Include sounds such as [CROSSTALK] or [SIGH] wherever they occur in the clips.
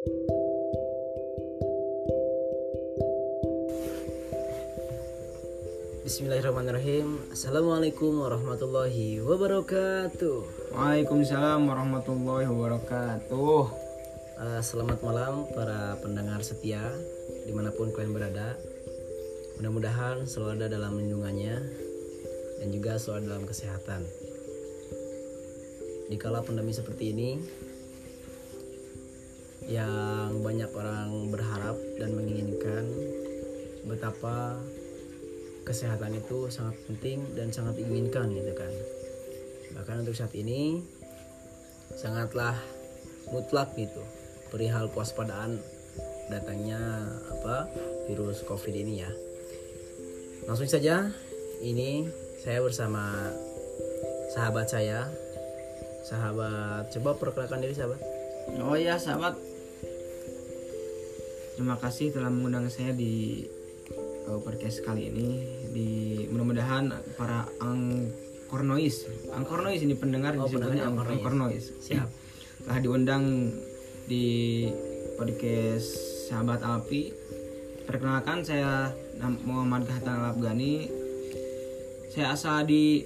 Bismillahirrahmanirrahim. Assalamualaikum warahmatullahi wabarakatuh. Waalaikumsalam warahmatullahi wabarakatuh. Uh, Selamat malam para pendengar setia Di mana pun kalian berada. Mudah-mudahan selalu ada dalam lindungannya Dan juga selalu dalam kesehatan. Di kala pandemi seperti ini Yang banyak orang berharap dan menginginkan Betapa kesehatan itu sangat penting dan sangat diinginkan gitu kan. Bahkan untuk saat ini sangatlah mutlak gitu perihal kewaspadaan datangnya apa virus covid ini ya. Langsung saja ini saya bersama sahabat saya sahabat coba perkenalkan diri sahabat. Oh ya sahabat, terima kasih telah mengundang saya di uh, podcast kali ini. Di mudah-mudahan para angkornois, angkornois ini pendengar Oh, disebutnya pendengar ang- angkornois. angkornois. Siap. Telah diundang di podcast Sahabat Alpi. Perkenalkan saya Muhammad Gahtan Al Afgani. Saya asal di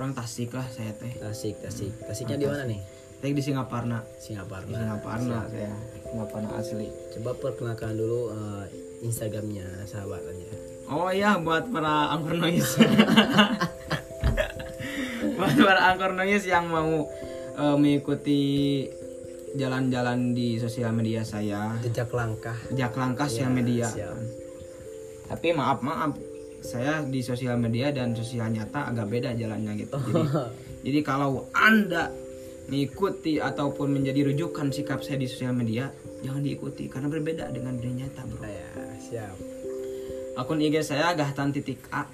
orang Tasik lah saya teh. Tasik Tasik Tasiknya di mana nih Teh di Singaparna. Singapura Di Singaparna saya. Singaparna asli. coba perkenalkan dulu eh, Instagramnya sahabat aja Oh iya buat para angkor noise. [LAUGHS] buat para angkor noise yang mau eh, mengikuti jalan-jalan di sosial media saya, jejak langkah jak langkah sosial media. siap. Tapi maaf maaf, saya di sosial media dan sosial nyata agak beda jalannya gitu. Jadi, [LAUGHS] jadi kalau anda mengikuti ataupun menjadi rujukan sikap saya di sosial media, jangan diikuti karena berbeda dengan dunia nyata bro. ya siap Akun IG saya gahtan titik A.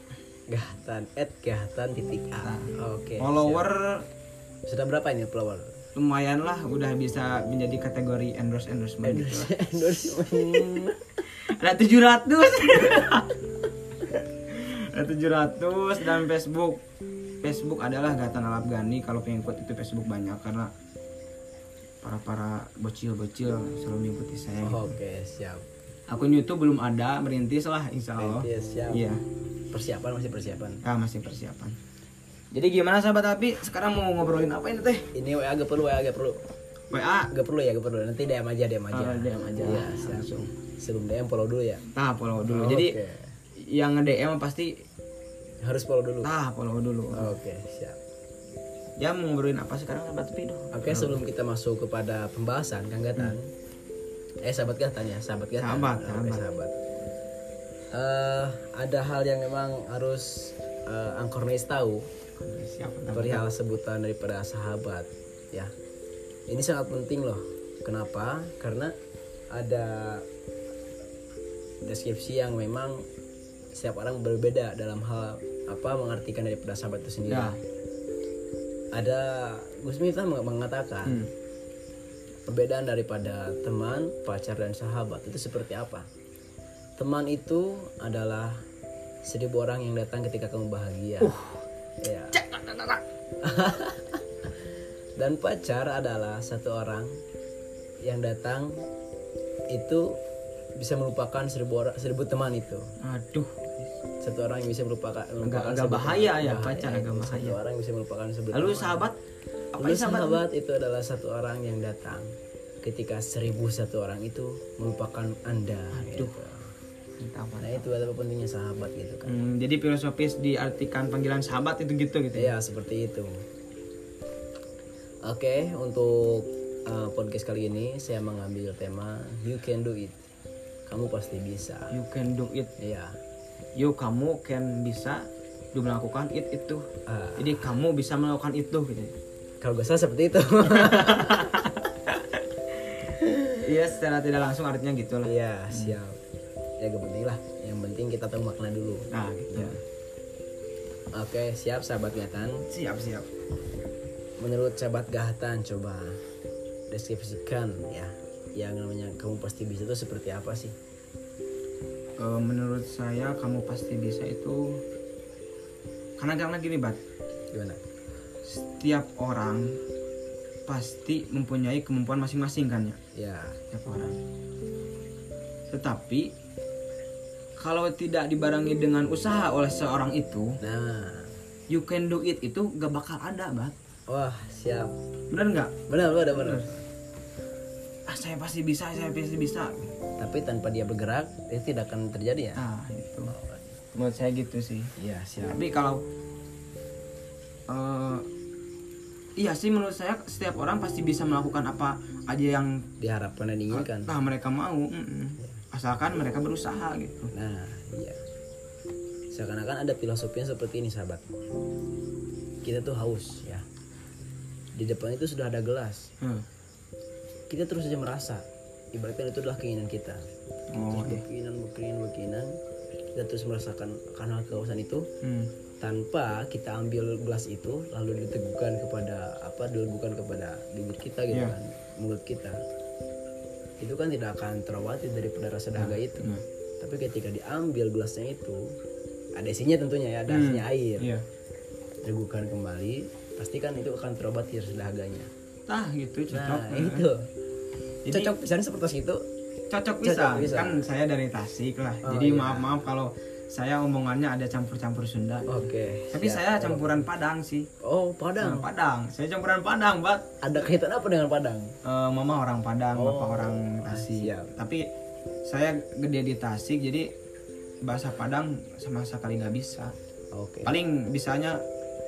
Gahtan at Gahtan titik A oke follower siap. sudah berapa ini follower lumayan lah udah bisa menjadi kategori endorse endorsement gitu lah. [LAUGHS] endorsement ada 700 [LAUGHS] ada 700 dan Facebook Facebook adalah Gatan Al Afgani kalau pengikut itu Facebook banyak karena para para bocil bocil selalu mengikuti saya gitu. oke siap. Akun YouTube belum ada merintis lah insya Allah. Iya, siap. Iya. Persiapan masih persiapan. Ah, masih persiapan. Jadi gimana sahabat api? Sekarang mau ngobrolin apa ini teh? Ini WA agak perlu WA agak perlu. WA agak perlu ya agak perlu. Nanti DM aja DM aja. Oh, DM aja. Siap. Langsung. sebelum DM follow dulu ya. Nah, follow dulu. Oke. Jadi yang nge-DM pasti harus follow dulu? Nah follow dulu. oke siap. Ya mau ngobrolin apa sekarang sahabat Pido? Oke sebelum kita masuk kepada pembahasan Kang Gatan Eh sahabat Gatan ya sahabat Gatan Sahabat, Oke, sahabat. sahabat. Eh, Ada hal yang memang harus uh, Angkornis tahu. Siapa Perihal sebutan daripada sahabat Ya. Ini sangat penting loh. Kenapa? Karena ada deskripsi yang memang setiap orang berbeda dalam hal apa mengartikan daripada sahabat itu sendiri. Ya. Ada Gus Miftah meng- mengatakan Hmm. perbedaan daripada teman, pacar dan sahabat itu seperti apa? Teman itu adalah seribu orang yang datang ketika kamu bahagia. Ya. [LAUGHS] dan pacar adalah satu orang yang datang itu bisa melupakan seribu orang seribu teman itu Aduh, satu orang yang bisa melupakan agak seribu bahaya ya, pacar agak bahaya. satu orang yang bisa melupakan seribu lalu sahabat apa Lalu ya sahabat? sahabat itu adalah satu orang yang datang ketika seribu satu orang itu melupakan anda gitu. Entah apa. nah itu betapa pentingnya sahabat gitu kan Hmm, jadi filosofis diartikan panggilan sahabat itu gitu gitu. ya seperti itu oke untuk uh, podcast kali ini saya mengambil tema you can do it kamu pasti bisa You can do it. Iya. You kamu can bisa do melakukan it itu. Ah. Jadi kamu bisa melakukan itu gitu. kalau gak salah seperti itu [LAUGHS] Iya, secara tidak langsung artinya gitu lah. iya siap ya gak penting lah yang penting kita tahu makna dulu Nah, gitu. oke siap sahabat gahatan Siap, siap. menurut sahabat gahatan coba deskripsikan ya yang namanya kamu pasti bisa itu seperti apa sih Eh, menurut saya kamu pasti bisa itu. Karena karena gini bat. Gimana? Setiap orang pasti mempunyai kemampuan masing-masing kan ya? Ya. Setiap orang. Tetapi kalau tidak dibarengi dengan usaha oleh seorang itu nah. you can do it. Itu gak bakal ada bat. Wah siap. Bener nggak? Benar benar benar ah saya pasti bisa saya pasti bisa tapi tanpa dia bergerak itu tidak akan terjadi ya nah itu menurut saya gitu sih iya siap tapi kalau eh, iya sih menurut saya setiap orang pasti bisa melakukan apa aja yang diharapkan dan diinginkan nah mereka mau mm-mm. asalkan mereka berusaha gitu Nah, iya. Seakan-akan ada filosofinya seperti ini, sahabat. Kita tuh haus, ya. Di depan itu sudah ada gelas. Hmm. Kita terus saja merasa. Ibaratnya itu adalah keinginan kita. oh Terus berkeinginan, berkeinginan, berkeinginan. Kita terus merasakan karena kehausan itu Hmm. tanpa kita ambil gelas itu lalu diteguhkan kepada apa dilegukan kepada bibir kita gitu Iya. kan mulut kita itu kan tidak akan terobati daripada rasa dahaga itu nah. tapi ketika diambil gelasnya itu ada isinya tentunya ya ada isinya air iya teguhkan kembali pastikan itu akan terobati rasa dahaganya tah gitu cocok nah itu Jadi- cocok misalnya seperti itu. Cocok bisa. Kan saya dari Tasik lah. Oh, jadi iya. maaf maaf kalau saya omongannya ada campur-campur Sunda. Oke. Tapi siap. saya campuran Padang sih. Oh Nah, Padang. Padang saya campuran Padang bat ada kaitan apa dengan Padang? Eh, mama orang Padang Oh, bapak orang Tasik. siap. tapi saya gede di Tasik jadi bahasa Padang sama sekali nggak bisa. Oke. Paling bisanya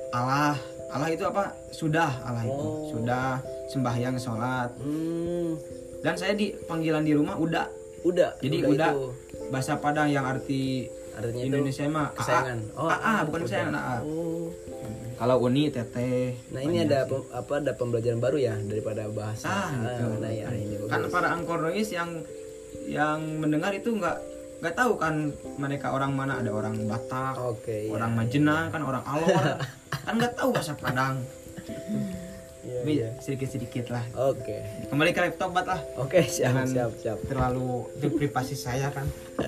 Allah. Allah itu apa? Sudah Allah itu. Oh. sudah sembahyang sholat. Hmm dan saya di panggilan di rumah udah udah jadi udah udah, itu. bahasa Padang yang arti artinya itu Indonesia mah kesayangan oh, ah, bukan udah. kesayangan ah. oh kalau uni teteh nah ini ada pem- apa ada pembelajaran baru ya daripada bahasa ah gitu nah ya ini bagus. kan para angkorois yang yang mendengar itu nggak nggak tahu kan mereka orang mana ada orang Batak oke iya. orang Majenang kan orang Alor [LAUGHS] kan nggak tahu bahasa Padang [LAUGHS] Iya, Tapi iya. sedikit-sedikit lah. Oke. Kembali ke laptop bat lah. Oke siap Jangan siap siap. terlalu itu privasi saya kan. [LAUGHS]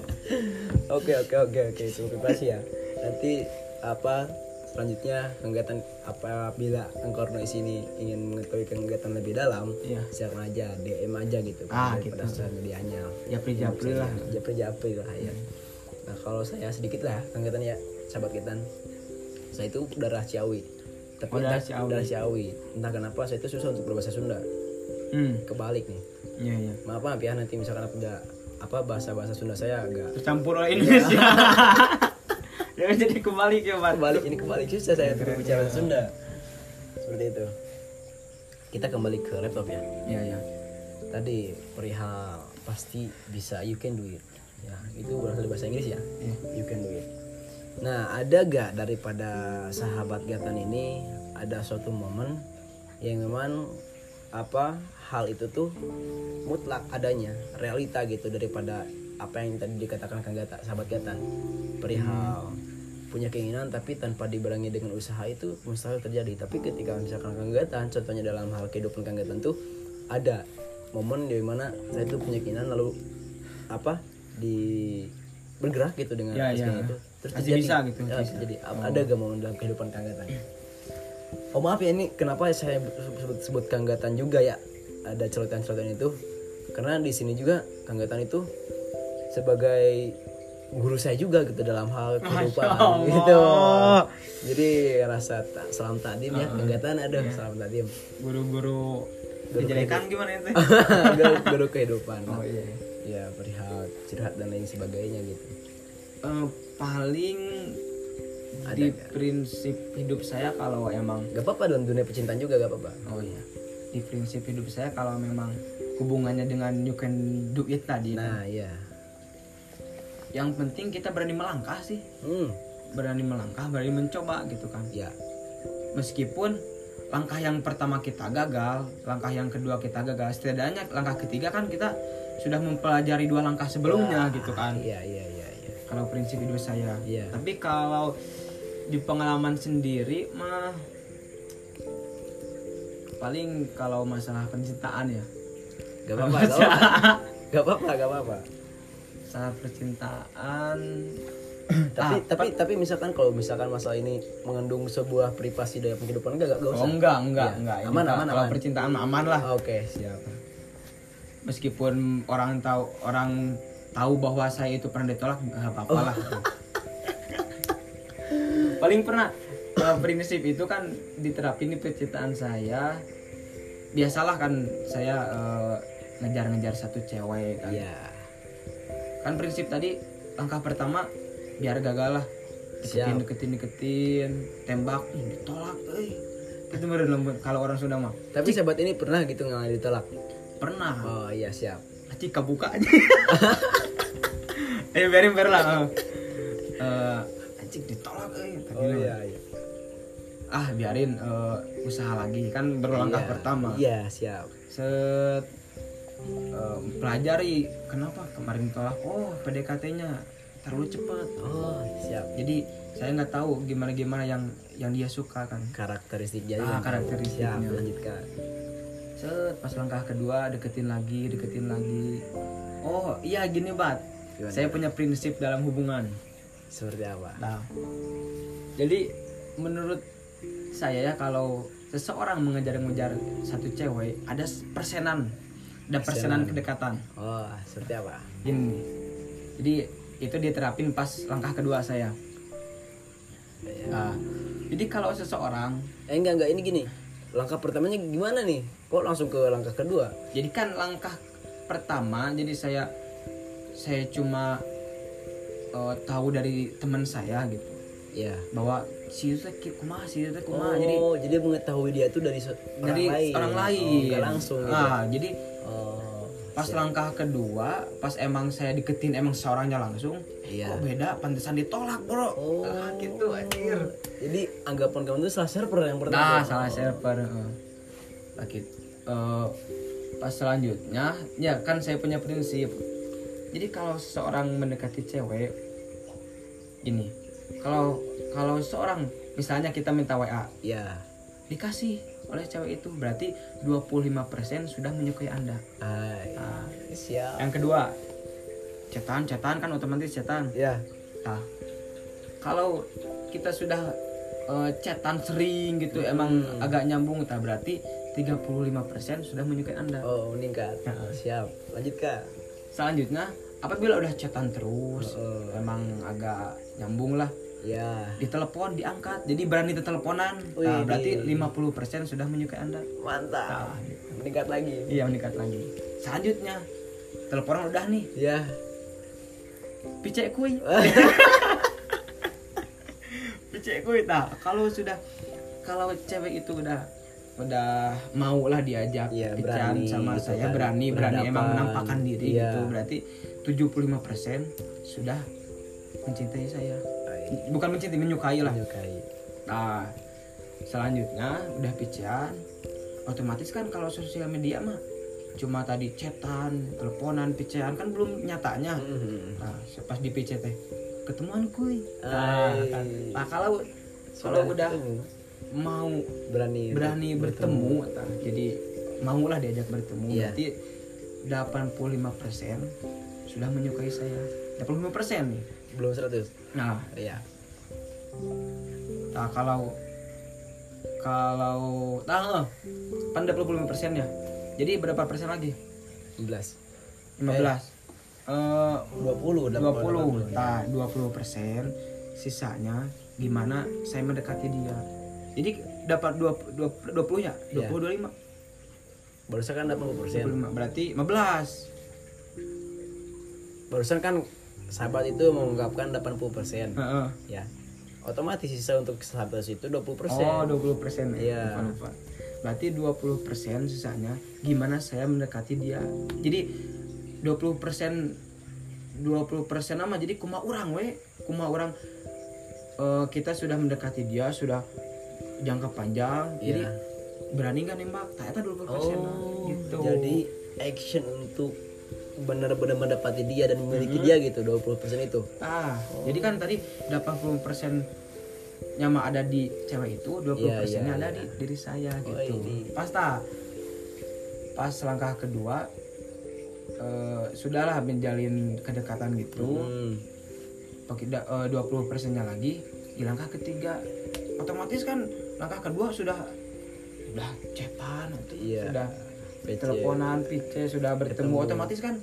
Oke oke oke oke. Itu privasi ya. Nanti apa selanjutnya kegiatan apabila engkau di sini ingin mengetahui kegiatan lebih dalam Iya. silakan aja DM aja gitu. Ah, gitu. sosial medianya japri-japri lah. Japri japri lah ya. Nah kalau saya sedikit lah kegiatan ya sahabat kita. Saya itu darah Ciawi tapi Oh, entah- Ciawi. Ciawi entah kenapa saya itu susah untuk berbahasa Sunda. Hmm. Kebalik nih. Iya iya. Maaf maaf ya nanti misalkan apabila apa bahasa bahasa Sunda saya agak tercampur oleh Indonesia [LAUGHS] ya jadi kembali ke bat kebalik ini kebalik susah saya untuk berbicara Sunda. Seperti itu. Kita kembali ke laptop ya. Iya iya. Tadi perihal pasti bisa you can do it. Ya itu berasal dari bahasa Inggris ya? Iya. you can do it nah ada gak daripada sahabat Gatan ini ada suatu momen yang memang apa hal itu tuh mutlak adanya realita gitu daripada apa yang tadi dikatakan Kang Gata sahabat Gatan? Perihal punya keinginan tapi tanpa dibarengi dengan usaha itu mustahil terjadi. Tapi ketika misalkan Kang Gatan contohnya dalam hal kehidupan Kang Gatan tuh ada momen di mana saya tuh punya keinginan lalu apa di bergerak gitu dengan Ya, ya. itu terus Masih terjadi bisa gitu, ya, bisa. jadi ada gak momen dalam kehidupan Kang Gatan oh maaf ya ini kenapa saya sebut, sebut Kang Gatan juga ya? Ada celotehan-celotehan itu. Karena di sini juga Kang Gatan itu sebagai guru saya juga gitu dalam hal kehidupan. Gitu. Jadi rasa ta- salam takdim ya Kang Gatan ada salam takdim guru-guru dijadikan gimana itu? [LAUGHS] Guru, guru kehidupan. Oh iya. Ya perihal curhat dan lain sebagainya gitu. Eh, paling di prinsip hidup saya kalau emang gak apa-apa dalam dunia percintaan juga gak apa-apa. Oh iya. Di prinsip hidup saya kalau memang hubungannya dengan you can do it tadi. Nah ya yang penting kita berani melangkah sih. Hmm. Berani melangkah berani mencoba gitu kan. Ya. Meskipun langkah yang pertama kita gagal langkah yang kedua kita gagal setidaknya langkah ketiga kan kita sudah mempelajari dua langkah sebelumnya gitu kan. Iya iya iya iya kalau prinsip hidup saya Iya. tapi kalau di pengalaman sendiri mah paling kalau masalah percintaan ya gak apa-apa gak apa-apa gak apa-apa masalah percintaan [CLEARS THROAT] tapi tapi tapi misalkan kalau misalkan masalah ini mengandung sebuah privasi dalam kehidupan enggak enggak Oh usah enggak, enggak, Iya. enggak. Ini Aman, aman, kalau aman. percintaan aman lah. oke siap Meskipun orang tahu orang tahu bahwa saya itu pernah ditolak nggak apa-apa Oh. lah. [LAUGHS] Paling pernah eh, prinsip itu kan diterapin di percintaan saya. Biasalah kan saya eh, ngejar-ngejar satu cewek kan. iya Kan prinsip tadi langkah pertama biar gagal lah. Deketin, Siap. deketin, deketin, tembak, ih, ditolak, eh. Itu lembut kalau orang Sunda mah. tapi sahabat ini pernah gitu ngalamin ditolak Pernah. oh iya siap Aci kebuka aja. [LAUGHS] eh biarin biar lah. Eh, Eh, anjing ditolak eh. Tadi oh iya iya Ah biarin eh, usaha lagi kan berlangkah Iya, pertama. iya siap Set eh, pelajari kenapa kemarin ditolak. Oh PDKT-nya terlalu cepat. oh siap Jadi saya nggak tahu gimana gimana yang yang dia suka kan. karakteristiknya Ah, karakteristiknya. siap lanjutkan Set pas langkah kedua deketin lagi, deketin lagi. Oh iya gini bat. Gimana? Saya punya prinsip dalam hubungan. seperti apa Nah, jadi menurut saya ya kalau seseorang mengejar-ngejar satu cewek ada persenan, ada persenan kedekatan. oh seperti apa Ini, jadi itu diterapin pas langkah kedua saya. Nah, jadi kalau seseorang, eh enggak enggak ini gini langkah pertamanya gimana nih? Kok langsung ke langkah kedua? Jadi kan langkah pertama, jadi saya saya cuma eh, tahu dari teman saya gitu. Ya bahwa si itu kumaha si itu teh oh jadi jadi mengetahui dia itu dari se- dari orang lain orang lain. oh, langsung gitu. Ah jadi oh pas langkah kedua pas emang saya deketin emang seorangnya langsung Iya. kok beda pantesan ditolak bro Oh. ah, gitu anjir Jadi anggapan kamu itu salah server yang pertama. nah salah server heeh. Nah, gitu. Eh, pas selanjutnya ya kan saya punya prinsip jadi kalau seseorang mendekati cewek gini kalau kalau seorang misalnya kita minta WA Ya. dikasih oleh cewek itu berarti 25% sudah menyukai anda Hai. Nah, Siap. yang kedua cetan cetan kan otomatis cetan Ya. nah kalau kita sudah eh, cetan sering gitu Hmm. emang agak nyambung tak berarti 35% sudah menyukai anda Oh, meningkat. Ya. Siap. Lanjut, Kak. selanjutnya apabila udah cetan terus Oh. emang agak nyambung lah Ya. ditelepon diangkat jadi berani teleponan nah, berarti di- 50% sudah menyukai anda Mantap. Nah, gitu. Meningkat lagi. iya meningkat lagi selanjutnya teleponan udah nih Ya. picek kuy [LAUGHS] picek kuy nah kalau sudah kalau cewek itu udah udah mau lah diajak pican berani sama gitu saya kan. berani berani emang Berhadapan. menampakkan diri Iya. gitu berarti 75% sudah mencintai saya. Bukan mencintai menyukai lah Menyukai. nah selanjutnya udah pican otomatis kan kalau sosial media mah cuma tadi chatan teleponan pican kan belum nyatanya Mhm. Nah, pas di PC teh ketemuan kuy. Nah, kan. Nah, kalau kalau udah ketemu. mau berani berani bertemu, nah, jadi maulah diajak bertemu Iya. berarti 85% sudah menyukai saya. 85% nih. belum 100. Nah, Ya. nah kalau kalau nah, kan 85% ya. Jadi berapa persen lagi? 11. 15. Eh 20 udah 20 nah 20 persen sisanya gimana saya mendekati dia jadi dapat 20, 20, 20 ya 20 25 Barusan kan 80%. 25 berarti 15 Barusan kan sahabat itu mengungkapkan 80%. Heeh. Ya. Otomatis sisa untuk 100 itu 20%. oh 20 persen Iya. lupa, lupa. berarti 20 persen sisanya gimana saya mendekati dia jadi 20 persen 20 persen nama jadi kuma orang we kuma orang eh, kita sudah mendekati dia sudah jangka panjang jadi Iya. berani nggak nembak ternyata 20 persen Oh, gitu jadi action untuk benar-benar mendapati dia dan memiliki dia gitu 20% itu. ah jadi kan tadi 80 persen nyama ada di cewek itu 20 Iya, persennya iya, ada iya. di diri saya Oh, gitu ini. pas tak pas langkah kedua eh, sudahlah menjalin kedekatan gitu Hmm. eh, 20 persennya lagi di langkah ketiga otomatis kan langkah kedua sudah sudah cetan Iya. sudah PC. teleponan PC sudah bertemu otomatis kan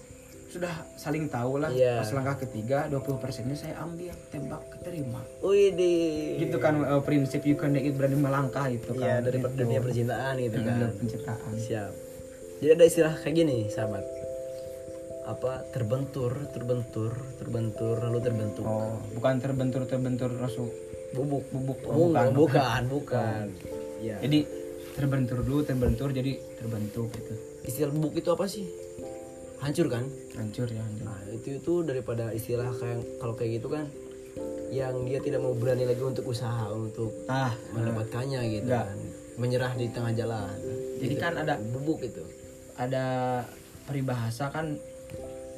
sudah saling tahu lah Iya. pas langkah ketiga 20 persennya saya ambil tembak keterima Wih di. gitu kan eh, prinsip you can it berani melangkah itu Iya kan dari Gitu. dunia percintaan gitu Hmm, kan. dunia penciptaan Siap. Jadi ada istilah kayak gini, sahabat. Apa terbentur, terbentur, terbentur, lalu terbentuk. oh bukan terbentur terbentur rasul Bubuk, bubuk Oh, bukan, bukan, bukan. Ya. jadi terbentur dulu terbentur jadi terbentuk gitu Istilah bubuk itu apa sih? Hancur kan? hancur ya hancur. Nah, itu itu daripada istilah kayak kalau kayak gitu kan yang dia tidak mau berani lagi untuk usaha untuk ah mendapatkannya gitu Enggak. kan. Menyerah di tengah jalan. jadi kan ada Bubuk itu. ada peribahasa kan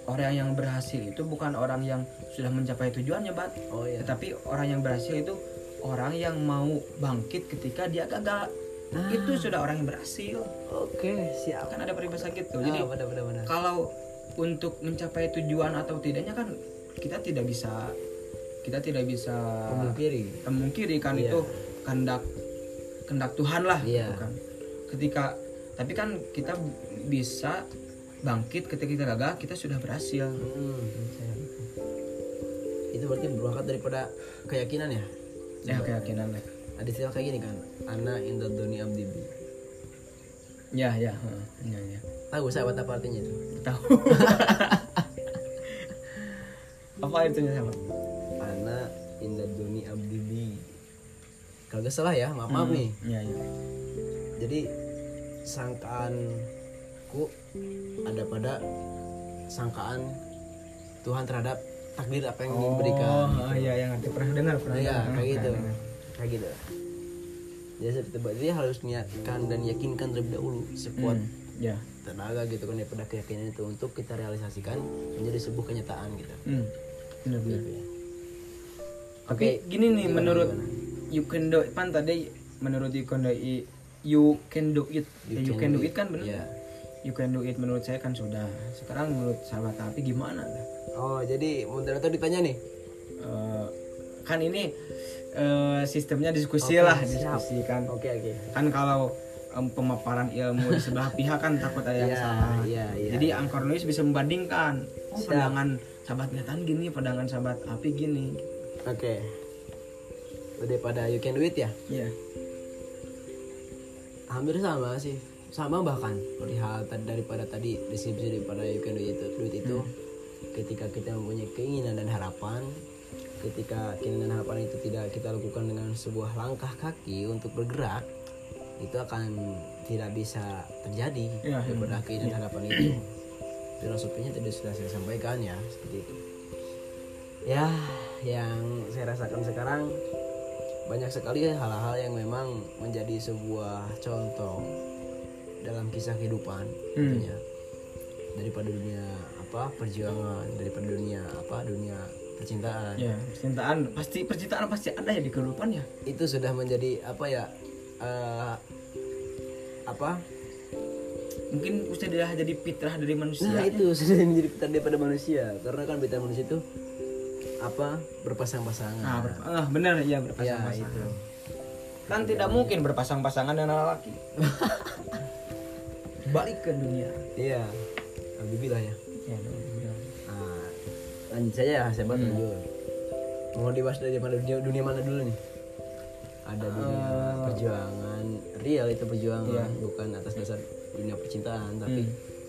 orang yang berhasil itu bukan orang yang sudah mencapai tujuannya bat Oh iya. tetapi orang yang berhasil itu orang yang mau bangkit ketika dia gagal Ah. itu sudah orang yang berhasil Oke, siap. kan ada peribahasa gitu Jadi benar benar benar. kalau untuk mencapai tujuan atau tidaknya kan kita tidak bisa kita tidak bisa Memungkiri. memungkiri kan Iya. itu kehendak kehendak Tuhan lah Iya. gitu kan. ketika tapi kan kita bisa bangkit ketika kita gagal kita sudah berhasil Hmm. Itu berarti berangkat daripada keyakinan ya. ya keyakinan lah Ada istilah kayak gini kan. Ana inda doni abdi bi. ya ya ya ya Tahu sahabat apa artinya itu? tahu [LAUGHS] apa itu sama Ana inda doni abdi bi. Kalau gak salah ya, maaf maaf nih. ya ya Jadi sangkaanku ada pada sangkaan Tuhan terhadap takdir apa yang diberikan. oh iya yang ngerti pernah dengar pernah Iya, kayak gitu. Pernah. Kayak gitu. Jadi seperti itu dia harus niatkan dan yakinkan terlebih dahulu sekuat Hmm, ya tenaga gitu kan daripada keyakinan itu untuk kita realisasikan menjadi sebuah kenyataan gitu. hmm. benar benar Gitu ya. Tapi Oke, gini nih gimana, menurut gimana? you can do it pan tadi menurut you can do it you can do it Ya, you, can, do it kan benar Iya. you can do it menurut saya kan sudah sekarang menurut sahabat tapi gimana Oh, jadi moderator ditanya nih. Eh, kan ini eh, sistemnya diskusi Oke, lah siap. diskusi kan Oke, oke. kan kalau em, pemaparan ilmu di sebelah pihak kan takut ada yang Iya, salah iya, iya. jadi angkor nulis bisa membandingkan oh Siap. pandangan sahabat Gatan gini pandangan sahabat api gini Oke. Daripada you can do it ya. Iya Hampir sama sih. Sama bahkan perihal tadi daripada tadi deskripsi daripada you can do it, do it itu ketika kita mempunyai keinginan dan harapan ketika keinginan dan harapan itu tidak kita lakukan dengan sebuah langkah kaki untuk bergerak itu akan tidak bisa terjadi Iya, daripada keinginan dan harapan itu. Filosofinya tadi sudah saya sampaikan ya seperti itu. Ya yang saya rasakan sekarang banyak sekali hal-hal yang memang menjadi sebuah contoh dalam kisah kehidupan Hmm. tentunya. Daripada dunia apa perjuangan daripada dunia apa dunia percintaan. Ya percintaan. Pasti percintaan pasti ada ya di kehidupan ya. Itu sudah menjadi apa ya eh, apa? Mungkin sudah jadi fitrah dari manusia. Nah itu sudah [LAUGHS] menjadi fitrah daripada manusia. Karena kan fitrah manusia itu apa? Berpasang-pasangan. Nah ber- ah, benar ya ya berpasang-pasangan itu. Kan tidak mungkin berpasang-pasangan dengan lelaki. [LAUGHS] Balik ke dunia. Iya. Alhamdulillah ya. Ya lanjut saja ya, saya buat lanjut. Mau dibahas dari mana dunia, dunia mana dulu nih? Ada dunia perjuangan real itu perjuangan bukan atas dasar dunia percintaan tapi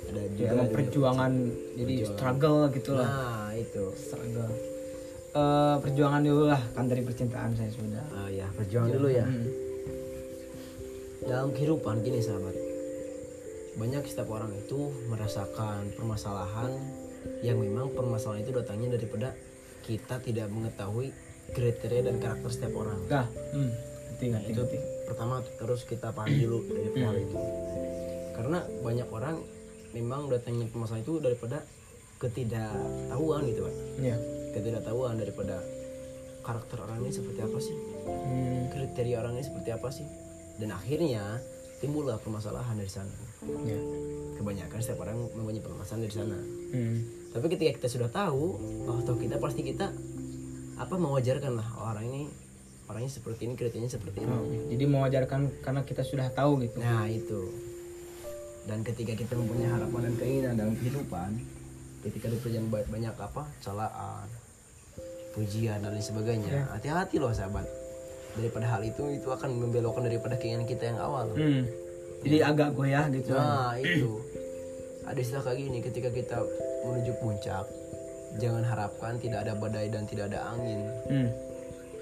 ada juga ya, emang dunia perjuangan jadi struggle gitu lah Nah, itu. struggle Eh, perjuangan dulu lah kan dari percintaan saya sudah Ah ya, perjuangan dulu ya. Hmm. Dalam kehidupan gini sahabat. Banyak setiap orang itu merasakan permasalahan yang memang permasalahan itu datangnya daripada kita tidak mengetahui kriteria dan karakter setiap orang. Nah, hmm. ngerti itu ngerti. pertama harus kita pahami dulu dari hal itu karena banyak orang memang datangnya permasalahan itu daripada ketidaktahuan gitu pak Iya. ketidaktahuan daripada karakter orang ini seperti apa sih Hmm. kriteria orang ini seperti apa sih dan akhirnya timbullah permasalahan dari sana Ya. kebanyakan setiap orang mempunyai permasalahan dari sana Hmm. tapi ketika kita sudah tahu oh toh kita pasti kita apa mewajarkan lah oh, orang ini orangnya seperti ini kriterianya seperti ini. Oh, jadi mewajarkan karena kita sudah tahu gitu. Nah itu. Dan ketika kita mempunyai harapan dan keinginan dalam kehidupan ketika di perjalanan banyak, banyak apa celaan pujian dan lain sebagainya hati-hati loh sahabat. Daripada hal itu itu akan membelokkan daripada keinginan kita yang awal. Hmm. jadi agak goyah gitu. Nah itu ada istilah kayak gini ketika kita menuju puncak jangan harapkan tidak ada badai dan tidak ada angin. Hmm.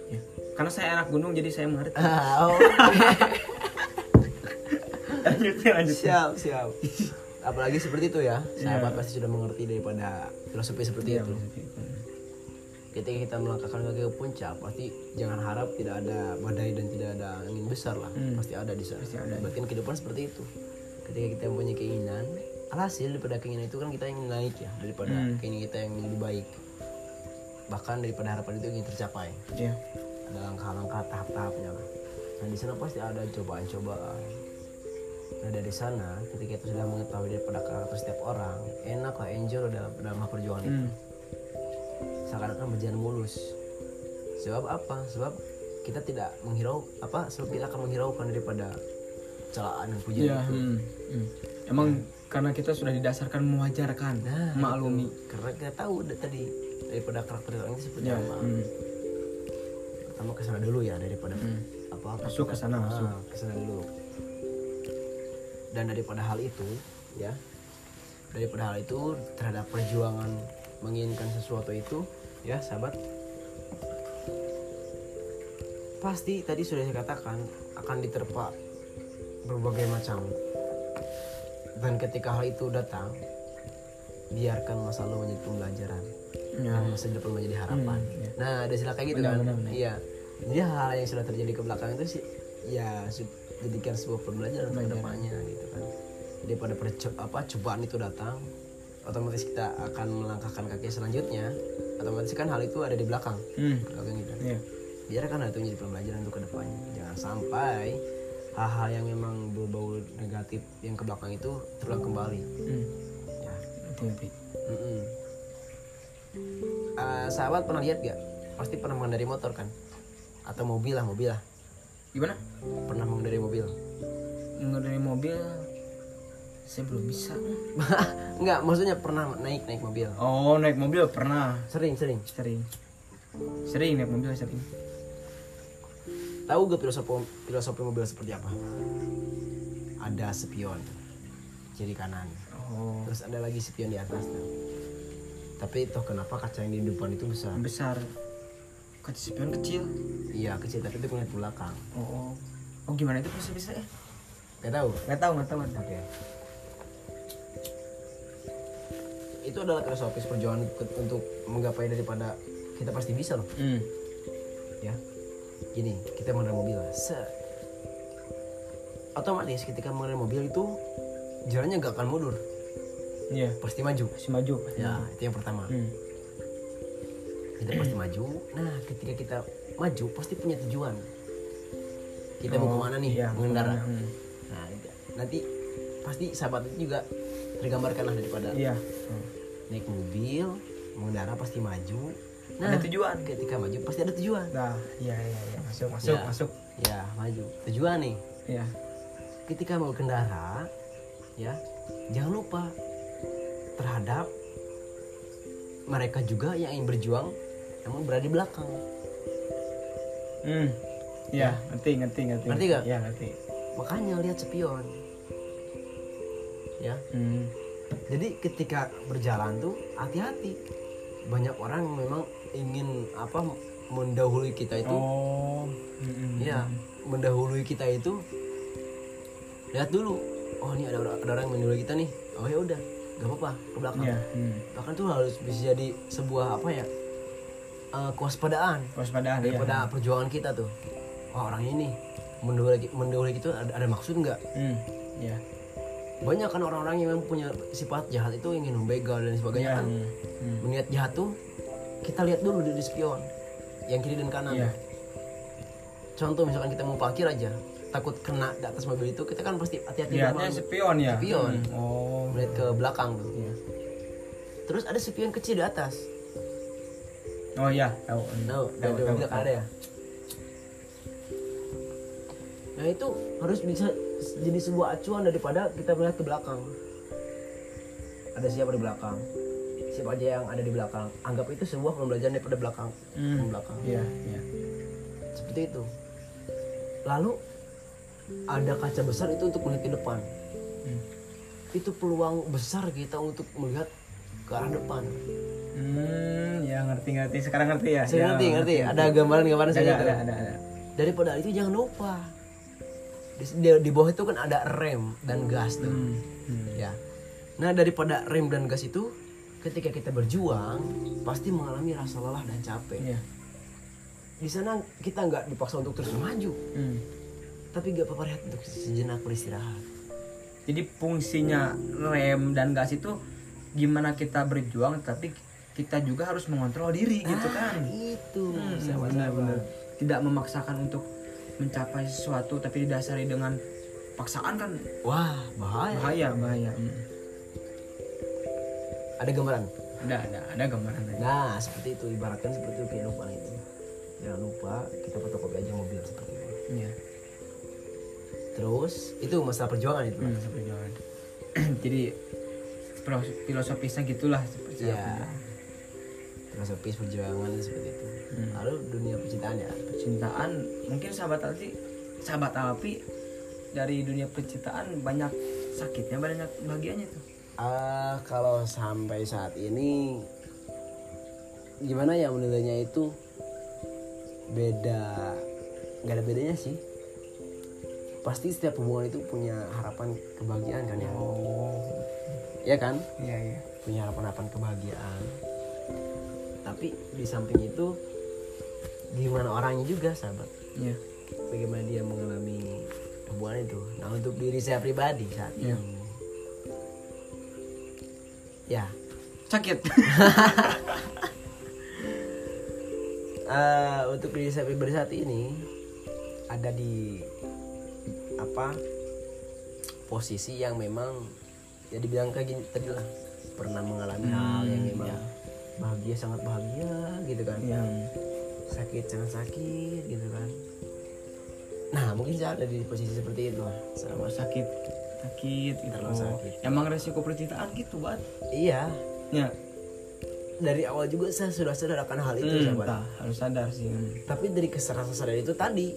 Ya. karena saya anak gunung jadi saya mengerti oh, [LAUGHS] lanjut ya, lanjut siap siap. Apalagi seperti itu ya, sahabat pasti sudah mengerti daripada filosofi seperti itu. Ketika kita melangkahkan kaki ke puncak, pasti jangan harap tidak ada badai dan tidak ada angin besar lah, pasti ada di sana. Pasti ada. Berarti kehidupan seperti itu. Ketika kita mempunyai keinginan, alhasil daripada keinginan itu kan kita ingin naik ya, daripada keinginan kita yang lebih baik. Bahkan daripada harapan itu ingin tercapai. ya Ada langkah-langkah tahap-tahapnya lah. Nah di sana pasti ada cobaan-cobaan. Nah dari sana ketika kita sudah mengetahui daripada karakter setiap orang, enak lah enjoy dalam dalam perjuangan itu. Hmm. Seakan-akan berjalan mulus. Sebab apa? Sebab kita tidak menghirau apa? Sebab kita akan menghiraukan daripada celaan dan pujian ya itu. hmm. Hmm. Emang karena kita sudah didasarkan mewajarkan Nah, maklumi Karena kita tahu tadi daripada karakter orang itu seperti ya apa. hmm. Pertama ke sana dulu ya daripada Hmm. apa? Masuk ke sana, masuk. Ah, ke sana dulu. Dan daripada hal itu, ya, daripada hal itu terhadap perjuangan menginginkan sesuatu itu, ya, sahabat, pasti tadi sudah saya katakan akan diterpa berbagai macam. Dan ketika hal itu datang, biarkan masa lalu menjadi pembelajaran ya dan masa depan menjadi harapan. Hmm, iya. Nah, ada istilah kayak gitu Benar, kan? benar, benar. Iya. Jadi hal yang sudah terjadi ke belakang itu sih ya jadikan sebuah pembelajaran untuk ke depannya gitu kan. Jadi pada perco- apa cobaan itu datang, otomatis kita akan melangkahkan kaki selanjutnya. Otomatis kan hal itu ada di belakang. hmm. Belakang gitu. ya Biarkan hal itu menjadi pembelajaran untuk ke depannya. Jangan sampai hal-hal yang memang berbau negatif yang ke belakang itu terulang kembali. hmm. Ya. ngerti Mm-mm. Eh, sahabat pernah lihat gak? Pasti pernah mengendari motor kan? Atau mobil lah, mobil lah. gimana Pernah mengendari mobil? mengendarai mobil saya belum bisa [LAUGHS] Enggak, maksudnya pernah naik naik mobil. oh naik mobil pernah Sering, sering. sering sering naik mobil sering Tahu gak filosofi filosofi mobil seperti apa? Ada spion kiri kanan. oh Terus ada lagi spion di atas tuh. Tapi toh kenapa kaca yang di depan itu besar? besar kaca spion kecil Iya kecil, tapi itu ngeliat ke belakang. oh oh gimana itu bisa bisa ya Gak tahu. nggak tahu nggak tahu tahu Oke. Itu adalah filosofis perjuangan untuk menggapai daripada kita pasti bisa loh, hmm. ya. Gini, kita mengendarai mobil, set. Otomatis ketika mengendarai mobil itu jalannya gak akan mundur, iya pasti maju. masih maju Ya, itu yang pertama. hmm. Kita pasti maju. Nah, ketika kita maju pasti punya tujuan. Kita mau ke mana nih iya, mengendara? ke mana, hmm. Nah, nanti pasti sahabat itu juga tergambarkan lah daripada iya naik mobil mengendara pasti maju nah. ada tujuan ketika maju pasti ada tujuan. Nah iya iya iya. Masuk masuk Ya. masuk ya maju. Tujuan nih. Iya. Ketika mau kendara ya jangan lupa terhadap mereka juga yang ingin berjuang namun berada di belakang. Hmm. iya ngerti ngerti ngerti. Ngerti nggak? iya ngerti. Makanya lihat spion. Ya. Hmm. jadi ketika berjalan tuh hati-hati. Banyak orang memang ingin apa mendahului kita itu oh Iya, mendahului kita itu lihat dulu. Oh, ini ada orang, ada orang yang mendahului kita nih. Oh ya udah, gak apa-apa ke belakang. iya hmm. Bahkan tuh harus bisa jadi sebuah apa ya? eh, kewaspadaan waspadaan iya daripada perjuangan kita tuh. Wah, orang ini mendahului mendahului kita ada, ada maksud nggak? hmm. iya Banyak kan orang-orang yang punya sifat jahat itu ingin membegal dan sebagainya Iya, kan. hmm. Meniat jahat tuh kita lihat dulu di spion yang kiri dan kanan. Iya. Contoh misalkan kita mau parkir aja, takut kena di atas mobil itu, kita kan pasti hati-hati lihatnya spion ya Spion. Hmm. oh melihat ke belakang tuh. iya Terus ada spion kecil di atas. oh iya tahu Tahu, tahu ada ya. Nah itu harus bisa jadi sebuah acuan daripada kita melihat ke belakang. Ada siapa di belakang? Siapa aja yang ada di belakang? Anggap itu sebuah pembelajaran daripada belakang. Hmm. Belakang. iya iya Seperti itu. Lalu ada kaca besar itu untuk melihat ke depan. Hmm. Itu peluang besar kita untuk melihat ke arah depan. Hmm, ya ngerti ngerti sekarang ngerti ya. Saya Ya, ngerti, ngerti. Ada gambaran-gambaran Ada saya ada, itu. ada ada. daripada itu jangan lupa di, di, di bawah itu kan ada rem dan gas tuh Hmm. Hmm. ya nah daripada rem dan gas itu ketika kita berjuang pasti mengalami rasa lelah dan capek Iya. di sana kita nggak dipaksa untuk terus maju Hmm. tapi gak apa-apa rehat untuk sejenak beristirahat Jadi fungsinya rem dan gas itu gimana kita berjuang tapi kita juga harus mengontrol diri gitu kan. itu Hmm, benar, benar. Tidak memaksakan untuk mencapai sesuatu tapi didasari dengan paksaan kan wah bahaya bahaya bahaya. Hmm. Ada gambaran Ada ada ada gambaran tadi. nah seperti itu ibaratkan seperti itu kehidupan itu jangan lupa kita fotokopi aja mobil seperti itu Iya. terus itu masalah perjuangan itu Hmm, perjuangan. [CLEARS THROAT] Jadi filo- filosofisnya gitulah seperti ya filosofis perjuangan seperti itu Hmm. lalu dunia percintaan ya Percintaan mungkin sahabat api sahabat api dari dunia percintaan banyak sakitnya banyak bahagianya tuh. Ah, kalau sampai saat ini gimana ya menilainya itu beda nggak ada bedanya sih pasti setiap hubungan itu punya harapan kebahagiaan kan ya Oh. ya kan Iya iya. punya harapan-harapan kebahagiaan tapi di samping itu gimana orangnya juga sahabat Iya. bagaimana dia mengalami hubungan itu nah untuk diri saya pribadi saat Iya. ini ya Sakit. [LAUGHS] Eh, untuk diri saya pribadi saat ini ada di apa posisi yang memang ya dibilang kayak gini tadi lah pernah mengalami hal yang memang bahagia sangat bahagia gitu kan Iya. sakit sangat sakit gitu kan nah mungkin saya ada di posisi seperti itu sama sakit. Sakit gitu. Terlalu sakit. Emang resiko percintaan gitu, Bat. iya Ya. dari awal juga saya sudah sadar akan hal itu Hmm, sahabat tah, harus sadar sih. tapi dari kesadaran sadar itu tadi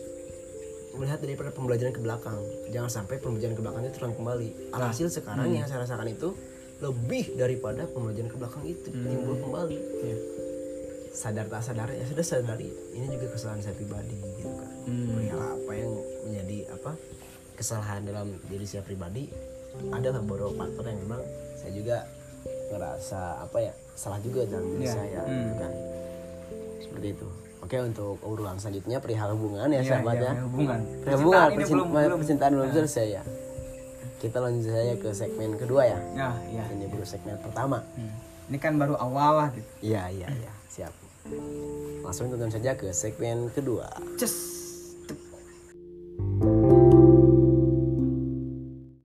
melihat daripada pembelajaran ke belakang jangan sampai pembelajaran ke belakang itu terulang kembali alhasil sekarang yang saya rasakan itu lebih daripada pembelajaran ke belakang itu timbul kembali Iya. sadar tak sadar ya sudah sadari ini juga kesalahan saya pribadi gitu kan Hmm. perihal apa yang menjadi apa kesalahan dalam diri saya pribadi adalah beberapa faktor yang memang saya juga ngerasa apa ya salah juga dalam diri Iya. saya Hmm. gitu kan seperti itu oke untuk urutan selanjutnya perihal hubungan ya Iya, sahabat iya, ya hubungan. Perihal hubungan Percintaan belum percintaan belum selesai ya kita lanjut saja ke segmen kedua ya Ya, ya. ini baru segmen pertama Hmm. Ini kan baru awal lah gitu. iya iya iya siap langsung tonton saja ke segmen kedua Cus.